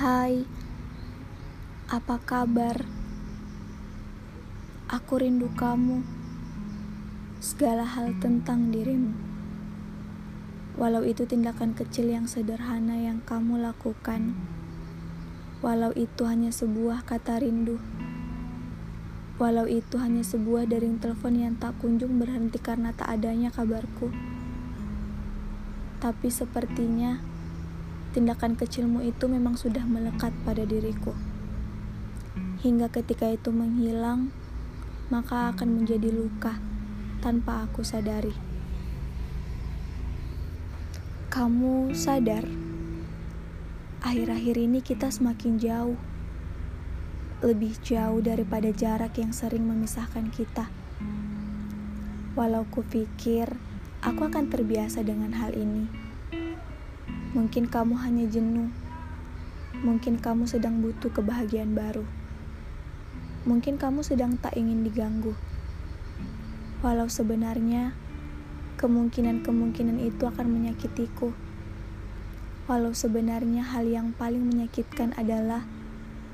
Hai, apa kabar? Aku rindu kamu, segala hal tentang dirimu. Walau itu tindakan kecil yang sederhana yang kamu lakukan, walau itu hanya sebuah kata rindu, walau itu hanya sebuah dering telepon yang tak kunjung berhenti karena tak adanya kabarku. Tapi sepertinya tindakan kecilmu itu memang sudah melekat pada diriku. Hingga ketika itu menghilang, maka akan menjadi luka tanpa aku sadari. Kamu sadar, akhir-akhir ini kita semakin jauh, lebih jauh daripada jarak yang sering memisahkan kita. Walau kupikir aku akan terbiasa dengan hal ini Mungkin kamu hanya jenuh. Mungkin kamu sedang butuh kebahagiaan baru. Mungkin kamu sedang tak ingin diganggu. Walau sebenarnya kemungkinan-kemungkinan itu akan menyakitiku. Walau sebenarnya hal yang paling menyakitkan adalah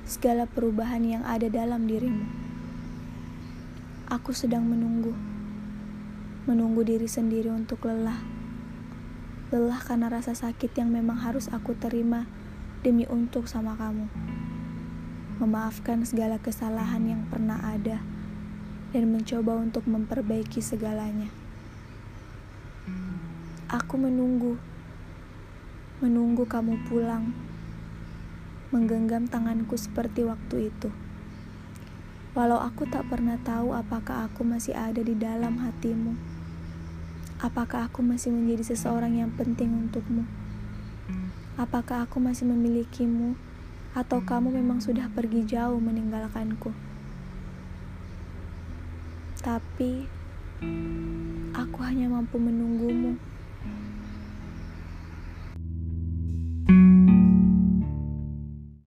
segala perubahan yang ada dalam dirimu. Aku sedang menunggu, menunggu diri sendiri untuk lelah lelah karena rasa sakit yang memang harus aku terima demi untuk sama kamu. Memaafkan segala kesalahan yang pernah ada dan mencoba untuk memperbaiki segalanya. Aku menunggu, menunggu kamu pulang, menggenggam tanganku seperti waktu itu. Walau aku tak pernah tahu apakah aku masih ada di dalam hatimu. Apakah aku masih menjadi seseorang yang penting untukmu? Apakah aku masih memilikimu, atau kamu memang sudah pergi jauh meninggalkanku? Tapi aku hanya mampu menunggumu.